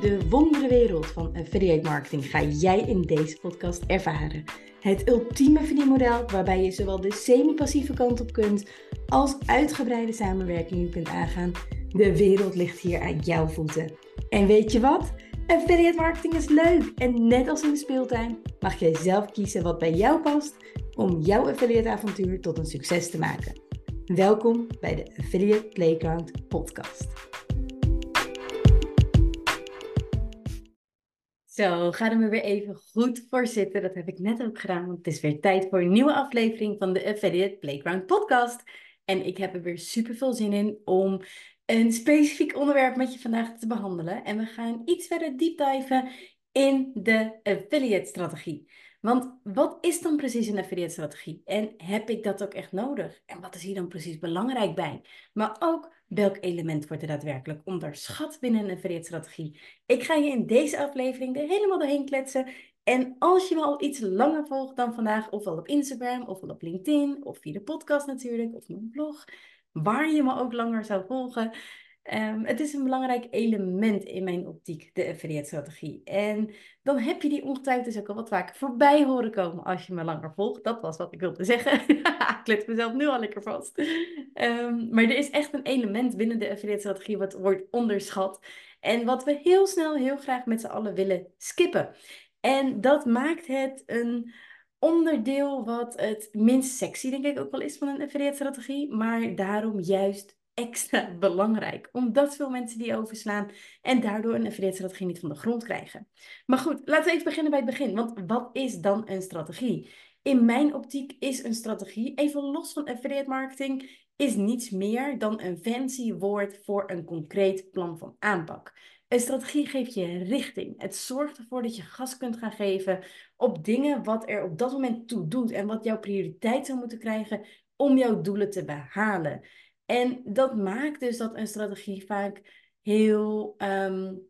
De wondere wereld van affiliate marketing ga jij in deze podcast ervaren. Het ultieme verdienmodel waarbij je zowel de semi-passieve kant op kunt als uitgebreide samenwerkingen kunt aangaan. De wereld ligt hier aan jouw voeten. En weet je wat? Affiliate marketing is leuk en net als in de speeltuin mag jij zelf kiezen wat bij jou past om jouw affiliate avontuur tot een succes te maken. Welkom bij de Affiliate Playground podcast. Zo, ga er maar weer even goed voor zitten. Dat heb ik net ook gedaan, want het is weer tijd voor een nieuwe aflevering van de Affiliate Playground podcast. En ik heb er weer super veel zin in om een specifiek onderwerp met je vandaag te behandelen. En we gaan iets verder deep diven in de affiliate strategie. Want wat is dan precies een affiliate strategie? En heb ik dat ook echt nodig? En wat is hier dan precies belangrijk bij? Maar ook welk element wordt er daadwerkelijk onderschat binnen een affiliate strategie? Ik ga je in deze aflevering er helemaal doorheen kletsen. En als je me al iets langer volgt dan vandaag, ofwel op Instagram, ofwel op LinkedIn, of via de podcast natuurlijk, of mijn blog, waar je me ook langer zou volgen, Um, het is een belangrijk element in mijn optiek, de affiliate-strategie. En dan heb je die ongetwijfeld dus ook al wat vaker voorbij horen komen als je me langer volgt. Dat was wat ik wilde zeggen. ik let mezelf nu al lekker vast. Um, maar er is echt een element binnen de affiliate-strategie wat wordt onderschat. En wat we heel snel, heel graag met z'n allen willen skippen. En dat maakt het een onderdeel wat het minst sexy, denk ik, ook wel is van een affiliate-strategie. Maar daarom juist extra belangrijk. Omdat veel mensen die overslaan en daardoor een affiliate-strategie niet van de grond krijgen. Maar goed, laten we even beginnen bij het begin. Want wat is dan een strategie? In mijn optiek is een strategie, even los van affiliate marketing, is niets meer dan een fancy woord voor een concreet plan van aanpak. Een strategie geeft je richting. Het zorgt ervoor dat je gas kunt gaan geven op dingen wat er op dat moment toe doet en wat jouw prioriteit zou moeten krijgen om jouw doelen te behalen. En dat maakt dus dat een strategie vaak heel. Um,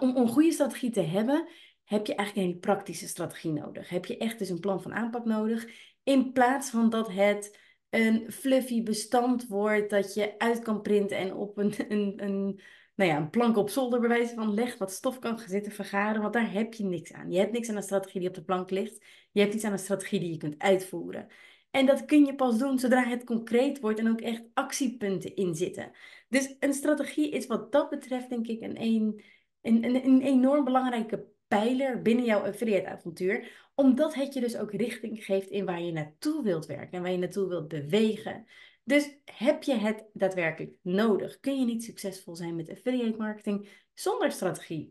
om, een goede strategie te hebben, heb je eigenlijk een hele praktische strategie nodig. Heb je echt dus een plan van aanpak nodig. In plaats van dat het een fluffy bestand wordt dat je uit kan printen en op een, een, een, nou ja, een plank op zolder bij van legt, wat stof kan zitten vergaren, want daar heb je niks aan. Je hebt niks aan een strategie die op de plank ligt. Je hebt iets aan een strategie die je kunt uitvoeren. En dat kun je pas doen zodra het concreet wordt en ook echt actiepunten in zitten. Dus een strategie is wat dat betreft denk ik een, een, een, enorm belangrijke pijler binnen jouw affiliate avontuur. Omdat het je dus ook richting geeft in waar je naartoe wilt werken en waar je naartoe wilt bewegen. Dus heb je het daadwerkelijk nodig? Kun je niet succesvol zijn met affiliate marketing zonder strategie?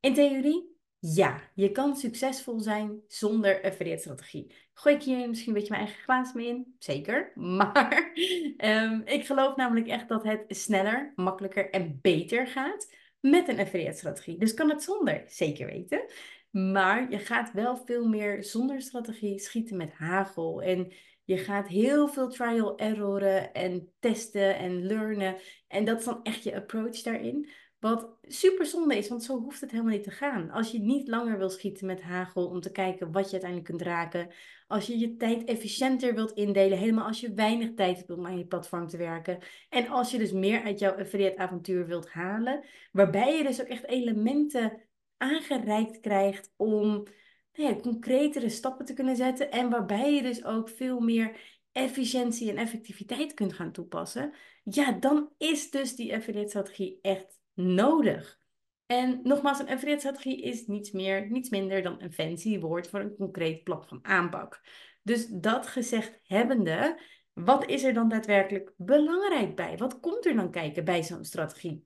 In theorie ja, je kan succesvol zijn zonder affiliate strategie. Gooi ik hier misschien een beetje mijn eigen glaas mee in? Zeker. Maar um, ik geloof namelijk echt dat het sneller, makkelijker en beter gaat met een affiliate strategie. Dus kan het zonder? Zeker weten. Maar je gaat wel veel meer zonder strategie schieten met hagel. En je gaat heel veel trial erroren en testen en learnen. En dat is dan echt je approach daarin. Wat super zonde is, want zo hoeft het helemaal niet te gaan. Als je niet langer wil schieten met hagel om te kijken wat je uiteindelijk kunt raken. Als je je tijd efficiënter wilt indelen, helemaal als je weinig tijd hebt om aan je platform te werken. En als je dus meer uit jouw affiliate avontuur wilt halen, waarbij je dus ook echt elementen aangereikt krijgt om nou ja, concretere stappen te kunnen zetten. En waarbij je dus ook veel meer efficiëntie en effectiviteit kunt gaan toepassen. Ja, dan is dus die affiliate strategie echt nodig. En nogmaals, een affiliate strategie is niets meer, niets minder dan een fancy woord voor een concreet plan van aanpak. Dus dat gezegd hebbende, wat is er dan daadwerkelijk belangrijk bij? Wat komt er dan kijken bij zo'n strategie?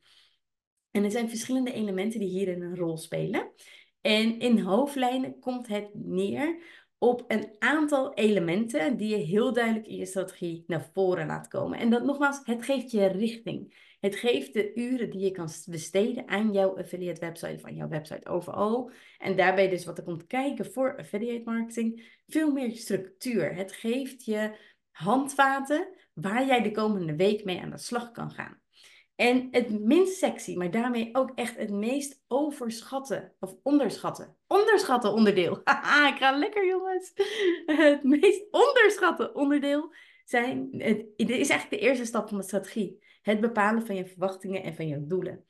En er zijn verschillende elementen die hierin een rol spelen. En in hoofdlijnen komt het neer op een aantal elementen die je heel duidelijk in je strategie naar voren laat komen. En dat nogmaals, het geeft je richting. Het geeft de uren die je kan besteden aan jouw affiliate website aan jouw website overal. En daarbij dus wat er komt kijken voor affiliate marketing, veel meer structuur. Het geeft je handvaten waar jij de komende week mee aan de slag kan gaan. En het minst sexy, maar daarmee ook echt het meest overschatten of onderschatten. Onderschatten onderdeel. Ik ga lekker jongens. Het meest onderschatten onderdeel zijn, het, is eigenlijk de eerste stap van de strategie. Het bepalen van je verwachtingen en van je doelen.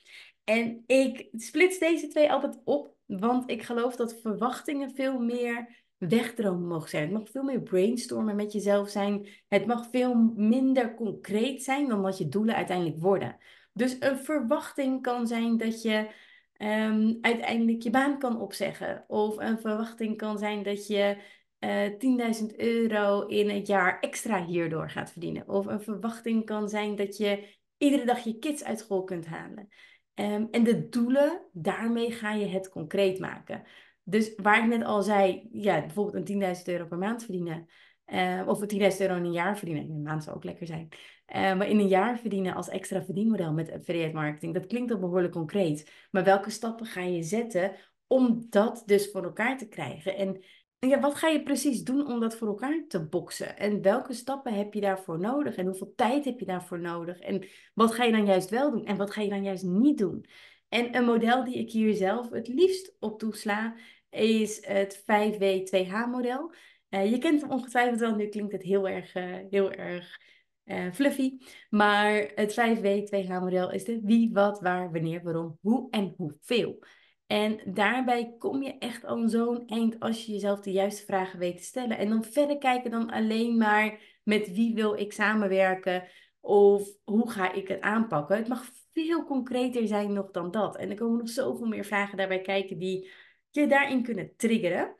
En ik splits deze twee altijd op, want ik geloof dat verwachtingen veel meer wegdromen mogen zijn. Het mag veel meer brainstormen met jezelf zijn. Het mag veel minder concreet zijn dan wat je doelen uiteindelijk worden. Dus een verwachting kan zijn dat je um, uiteindelijk je baan kan opzeggen. Of een verwachting kan zijn dat je uh, eh, 10.000 euro in het jaar extra hierdoor gaat verdienen. Of een verwachting kan zijn dat je iedere dag je kids uit school kunt halen. Um, en de doelen, daarmee ga je het concreet maken. Dus waar ik net al zei, ja, bijvoorbeeld een 10.000 euro per maand verdienen. Uh, of 10.000 euro in een jaar verdienen. In een maand zou ook lekker zijn. Uh, maar in een jaar verdienen als extra verdienmodel met affiliate marketing. Dat klinkt al behoorlijk concreet. Maar welke stappen ga je zetten om dat dus voor elkaar te krijgen? En ja, wat ga je precies doen om dat voor elkaar te boksen? En welke stappen heb je daarvoor nodig? En hoeveel tijd heb je daarvoor nodig? En wat ga je dan juist wel doen? En wat ga je dan juist niet doen? En een model die ik hier zelf het liefst op toesla, is het 5W2H-model. Eh, je kent hem ongetwijfeld wel, nu klinkt het heel erg, uh, heel erg uh, fluffy. Maar het 5W2H-model is de wie, wat, waar, wanneer, waarom, hoe en hoeveel. En daarbij kom je echt al zo'n eind als je jezelf de juiste vragen weet te stellen. En dan verder kijken dan alleen maar met wie wil ik samenwerken of hoe ga ik het aanpakken. Het mag veel concreter zijn nog dan dat. En er komen nog zoveel meer vragen daarbij kijken die je daarin kunnen triggeren.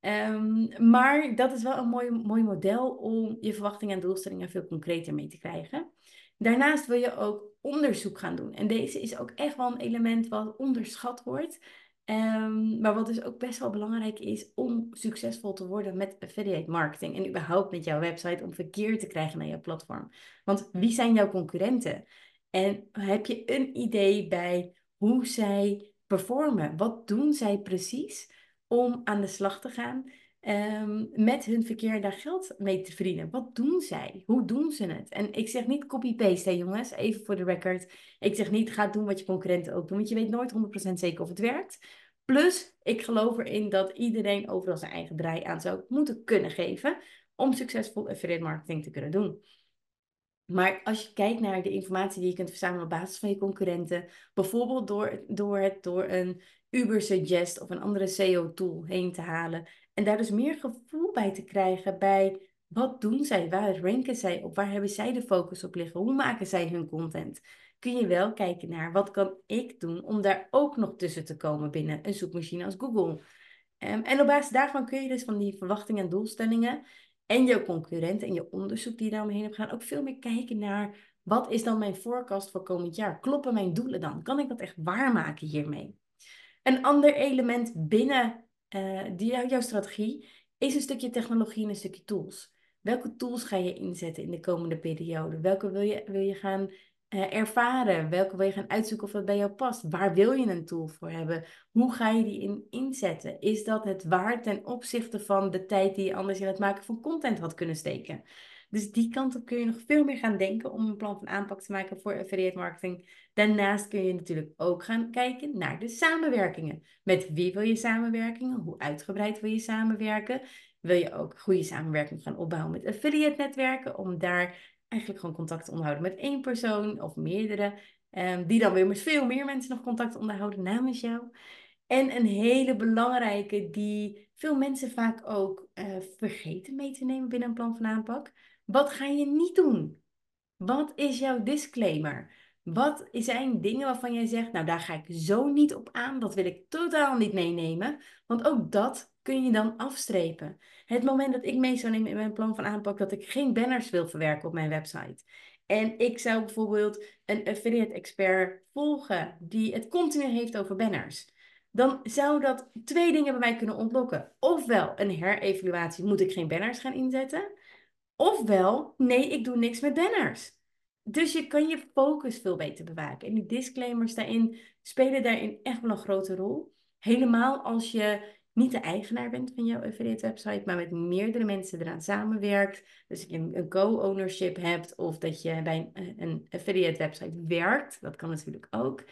Um, maar dat is wel een mooi, mooi model om je verwachtingen en doelstellingen veel concreter mee te krijgen. Daarnaast wil je ook onderzoek gaan doen. En deze is ook echt wel een element wat onderschat wordt. Um, maar wat dus ook best wel belangrijk is om succesvol te worden met affiliate marketing. En überhaupt met jouw website om verkeer te krijgen naar jouw platform. Want wie zijn jouw concurrenten? En heb je een idee bij hoe zij performen? Wat doen zij precies om aan de slag te gaan? um, met hun verkeer daar geld mee te verdienen. Wat doen zij? Hoe doen ze het? En ik zeg niet copy-paste, jongens, even voor de record. Ik zeg niet, ga doen wat je concurrenten ook doen, want je weet nooit 100% zeker of het werkt. Plus, ik geloof erin dat iedereen overal zijn eigen draai aan zou moeten kunnen geven om succesvol affiliate marketing te kunnen doen. Maar als je kijkt naar de informatie die je kunt verzamelen op basis van je concurrenten, bijvoorbeeld door, door het door een Uber Suggest of een andere SEO-tool heen te halen, en daar dus meer gevoel bij te krijgen bij wat doen zij, waar ranken zij op, waar hebben zij de focus op liggen, hoe maken zij hun content. Kun je wel kijken naar wat kan ik doen om daar ook nog tussen te komen binnen een zoekmachine als Google. Um, en op basis daarvan kun je dus van die verwachtingen en doelstellingen en je concurrenten en je onderzoek die je daaromheen hebt gedaan ook veel meer kijken naar wat is dan mijn forecast voor komend jaar? Kloppen mijn doelen dan? Kan ik dat echt waarmaken hiermee? Een ander element binnen uh, die, jouw strategie is een stukje technologie en een stukje tools. Welke tools ga je inzetten in de komende periode? Welke wil je, wil je gaan uh, ervaren? Welke wil je gaan uitzoeken of dat bij jou past? Waar wil je een tool voor hebben? Hoe ga je die in inzetten? Is dat het waard ten opzichte van de tijd die je anders in het maken van content had kunnen steken? Dus die kant op kun je nog veel meer gaan denken om een plan van aanpak te maken voor affiliate marketing. Daarnaast kun je natuurlijk ook gaan kijken naar de samenwerkingen. Met wie wil je samenwerkingen? Hoe uitgebreid wil je samenwerken? Wil je ook goede samenwerking gaan opbouwen met affiliate netwerken om daar eigenlijk gewoon contact onderhouden met één persoon of meerdere, um, die dan weer met veel meer mensen nog contact onderhouden namens jou. En een hele belangrijke die veel mensen vaak ook uh, vergeten mee te nemen binnen een plan van aanpak. Wat ga je niet doen? Wat is jouw disclaimer? Wat zijn dingen waarvan jij zegt, nou daar ga ik zo niet op aan, dat wil ik totaal niet meenemen, want ook dat kun je dan afstrepen. Het moment dat ik mee zou nemen in mijn plan van aanpak dat ik geen banners wil verwerken op mijn website. En ik zou bijvoorbeeld een affiliate expert volgen die het continu heeft over banners. Dan zou dat twee dingen bij mij kunnen ontlokken. Ofwel een herevaluatie, moet ik geen banners gaan inzetten? Ofwel, nee, ik doe niks met banners. Dus je kan je focus veel beter bewaken. En die disclaimers daarin spelen daarin echt wel een grote rol. Helemaal als je niet de eigenaar bent van jouw affiliate website, maar met meerdere mensen eraan samenwerkt. Dus je een co-ownership hebt of dat je bij een affiliate website werkt. Dat kan natuurlijk ook.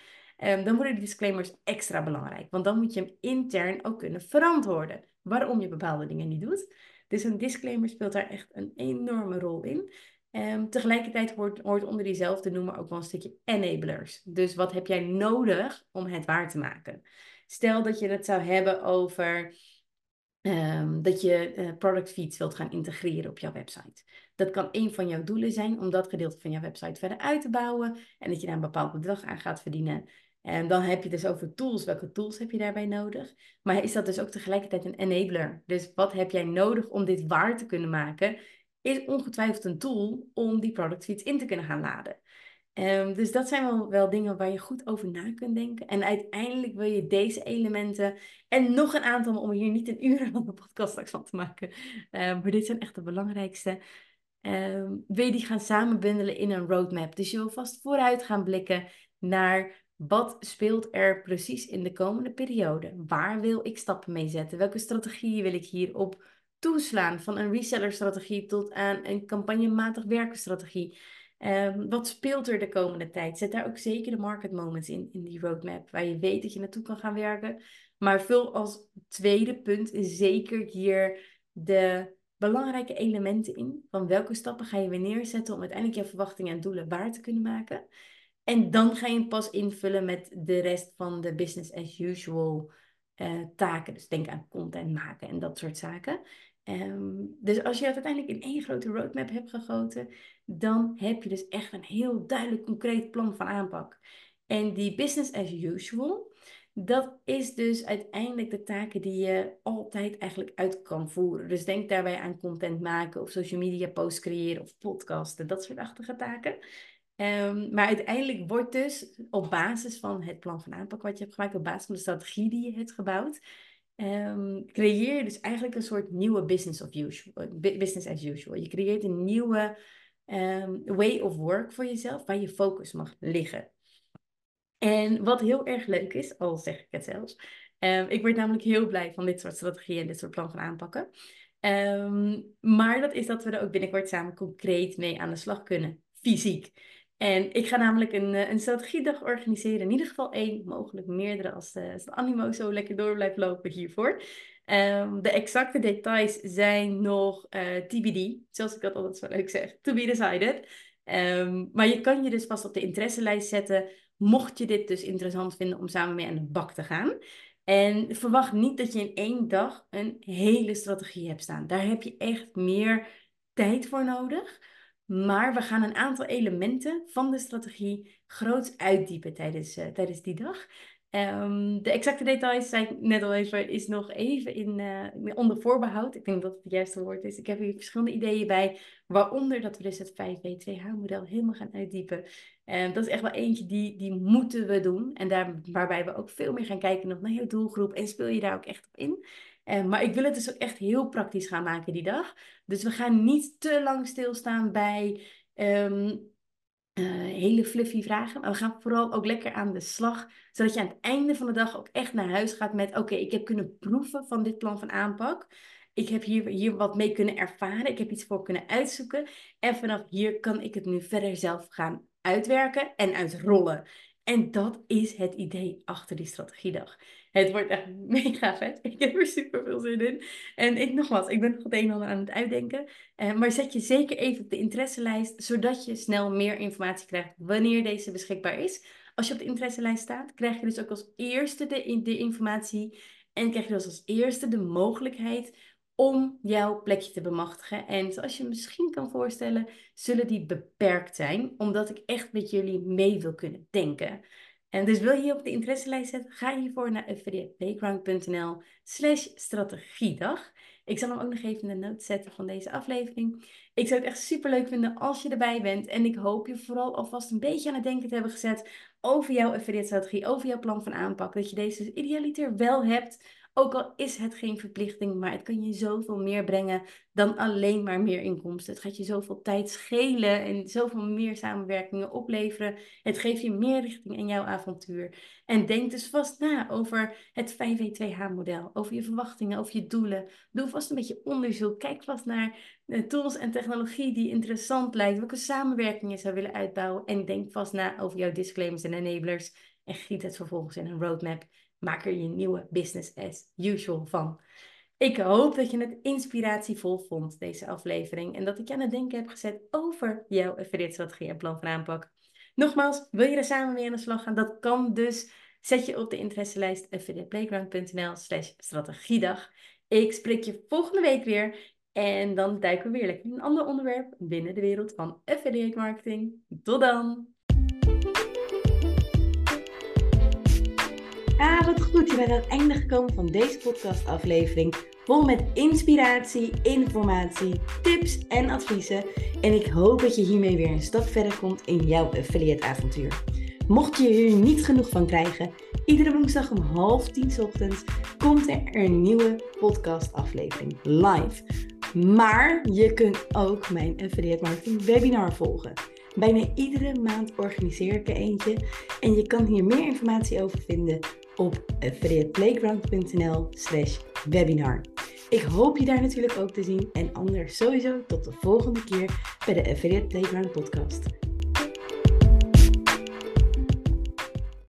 Um, dan worden die disclaimers extra belangrijk. Want dan moet je hem intern ook kunnen verantwoorden. Waarom je bepaalde dingen niet doet. Dus een disclaimer speelt daar echt een enorme rol in. Um, tegelijkertijd hoort, hoort onder diezelfde noemer ook wel een stukje enablers. Dus wat heb jij nodig om het waar te maken? Stel dat je het zou hebben over um, dat je uh, product feeds wilt gaan integreren op jouw website. Dat kan een van jouw doelen zijn om dat gedeelte van jouw website verder uit te bouwen en dat je daar een bepaald bedrag aan gaat verdienen. En dan heb je dus over tools. Welke tools heb je daarbij nodig? Maar is dat dus ook tegelijkertijd een enabler? Dus wat heb jij nodig om dit waar te kunnen maken? Is ongetwijfeld een tool om die product feeds in te kunnen gaan laden. Um, dus dat zijn wel, wel dingen waar je goed over na kunt denken. En uiteindelijk wil je deze elementen en nog een aantal, om hier niet een uur van de podcast straks van te maken. Um, maar dit zijn echt de belangrijkste. Um, wil je die gaan samenbundelen in een roadmap. Dus je wil vast vooruit gaan blikken naar wat speelt er precies in de komende periode? Waar wil ik stappen mee zetten? Welke strategieën wil ik hierop toeslaan? Van een reseller-strategie tot aan een campagnematig werkenstrategie. Um, wat speelt er de komende tijd? Zet daar ook zeker de market moments in, in die roadmap, waar je weet dat je naartoe kan gaan werken. Maar vul als tweede punt zeker hier de belangrijke elementen in. Van welke stappen ga je weer neerzetten om uiteindelijk je verwachtingen en doelen waar te kunnen maken. En dan ga je pas invullen met de rest van de business as usual uh, taken. Dus denk aan content maken en dat soort zaken. Um, dus als je het uiteindelijk in één grote roadmap hebt gegoten, dan heb je dus echt een heel duidelijk concreet plan van aanpak. En die business as usual, dat is dus uiteindelijk de taken die je altijd eigenlijk uit kan voeren. Dus denk daarbij aan content maken of social media posts creëren of podcasten, dat soort achtige taken. Um, maar uiteindelijk wordt dus op basis van het plan van aanpak wat je hebt gemaakt, op basis van de strategie die je hebt gebouwd, um, creëer je dus eigenlijk een soort nieuwe business, of usual, business as usual. Je creëert een nieuwe um, way of work voor jezelf, waar je focus mag liggen. En wat heel erg leuk is, al zeg ik het zelfs, ik word namelijk heel blij van dit soort strategieën en dit soort plan van aanpakken. maar dat is dat we er ook binnenkort samen concreet mee aan de slag kunnen, fysiek. En ik ga namelijk een, eh, een strategiedag organiseren. In ieder geval één, mogelijk meerdere als de, als de animo zo lekker door blijft lopen hiervoor. Um, de exacte details zijn nog eh, TBD, zoals ik dat altijd zo leuk zeg. To be decided. Um, maar je kan je dus vast op de interesselijst zetten, mocht je dit dus interessant vinden om samen mee aan de bak te gaan. En verwacht niet dat je in één dag een hele strategie hebt staan. Daar heb je echt meer tijd voor nodig. Maar we gaan een aantal elementen van de strategie groots uitdiepen tijdens, uh, tijdens die dag. Um, de exacte details, ik net al even, is nog even in, uh, onder voorbehoud. Ik denk dat het het juiste woord is. Ik heb hier verschillende ideeën bij, waaronder dat we dus het 5W2H-model helemaal gaan uitdiepen. Um, dat is echt wel eentje die, die moeten we doen. En daar, waarbij we ook veel meer gaan kijken naar je doelgroep. En speel je daar ook echt op in? Maar ik wil het dus ook echt heel praktisch gaan maken die dag. Dus we gaan niet te lang stilstaan bij um, uh, hele fluffy vragen. Maar we gaan vooral ook lekker aan de slag. Zodat je aan het einde van de dag ook echt naar huis gaat met... Oké, ik heb kunnen proeven van dit plan van aanpak. Ik heb hier, hier wat mee kunnen ervaren. Ik heb iets voor kunnen uitzoeken. En vanaf hier kan ik het nu verder zelf gaan uitwerken en uitrollen. En dat is het idee achter die strategiedag. Het wordt echt mega vet. Ik heb er super veel zin in. En ik nogmaals, ik ben nog het een en ander aan het uitdenken. Uh, maar zet je zeker even op de interesselijst, zodat je snel meer informatie krijgt wanneer deze beschikbaar is. Als je op de interesselijst staat, krijg je dus ook als eerste de informatie. En krijg je dus als eerste de mogelijkheid om jouw plekje te bemachtigen. En zoals je misschien kan voorstellen, zullen die beperkt zijn, omdat ik echt met jullie mee wil kunnen denken. En dus wil je je op de interesselijst zetten, ga hiervoor naar affiliateplayground.nl slash strategiedag. Ik zal hem ook nog even in de notes zetten van deze aflevering. Ik zou het echt super leuk vinden als je erbij bent. En ik hoop je vooral alvast een beetje aan het denken te hebben gezet over jouw affiliate strategie, over jouw plan van aanpak. Dat je deze idealiter wel hebt ook al is het geen verplichting, maar het kan je zoveel meer brengen dan alleen maar meer inkomsten. Het gaat je zoveel tijd schelen en zoveel meer samenwerkingen opleveren. Het geeft je meer richting in jouw avontuur. En denk dus vast na over het 5W2H-model, over je verwachtingen, over je doelen. Doe vast een beetje onderzoek. Kijk vast naar de tools en technologie die interessant lijkt. Welke samenwerkingen je zou willen uitbouwen. En denk vast na over jouw disclaimers en enablers. En giet het vervolgens in een roadmap maak er je nieuwe business as usual van. Ik hoop dat je het inspiratievol vond, deze aflevering. En dat ik je aan het denken heb gezet over jouw affiliate strategie en plan van aanpak. Nogmaals, wil je er samen mee aan de slag gaan? Dat kan dus. Zet je op de interesselijst affiliateplayground.nl slash strategiedag. Ik spreek je volgende week weer. En dan duiken we weer lekker in een ander onderwerp binnen de wereld van affiliate marketing. Tot dan! Ah, wat goed. Je bent aan het einde gekomen van deze podcastaflevering. Vol met inspiratie, informatie, tips en adviezen. En ik hoop dat je hiermee weer een stap verder komt in jouw affiliate avontuur. Mocht je hier niet genoeg van krijgen, iedere woensdag om half tien ochtends komt er een nieuwe podcastaflevering live. Maar je kunt ook mijn affiliate marketing webinar volgen. Bijna iedere maand organiseer ik er eentje en je kan hier meer informatie over vinden op affiliateplayground.nl slash webinar. Ik hoop je daar natuurlijk ook te zien en anders sowieso tot de volgende keer bij de Affiliate Playground podcast.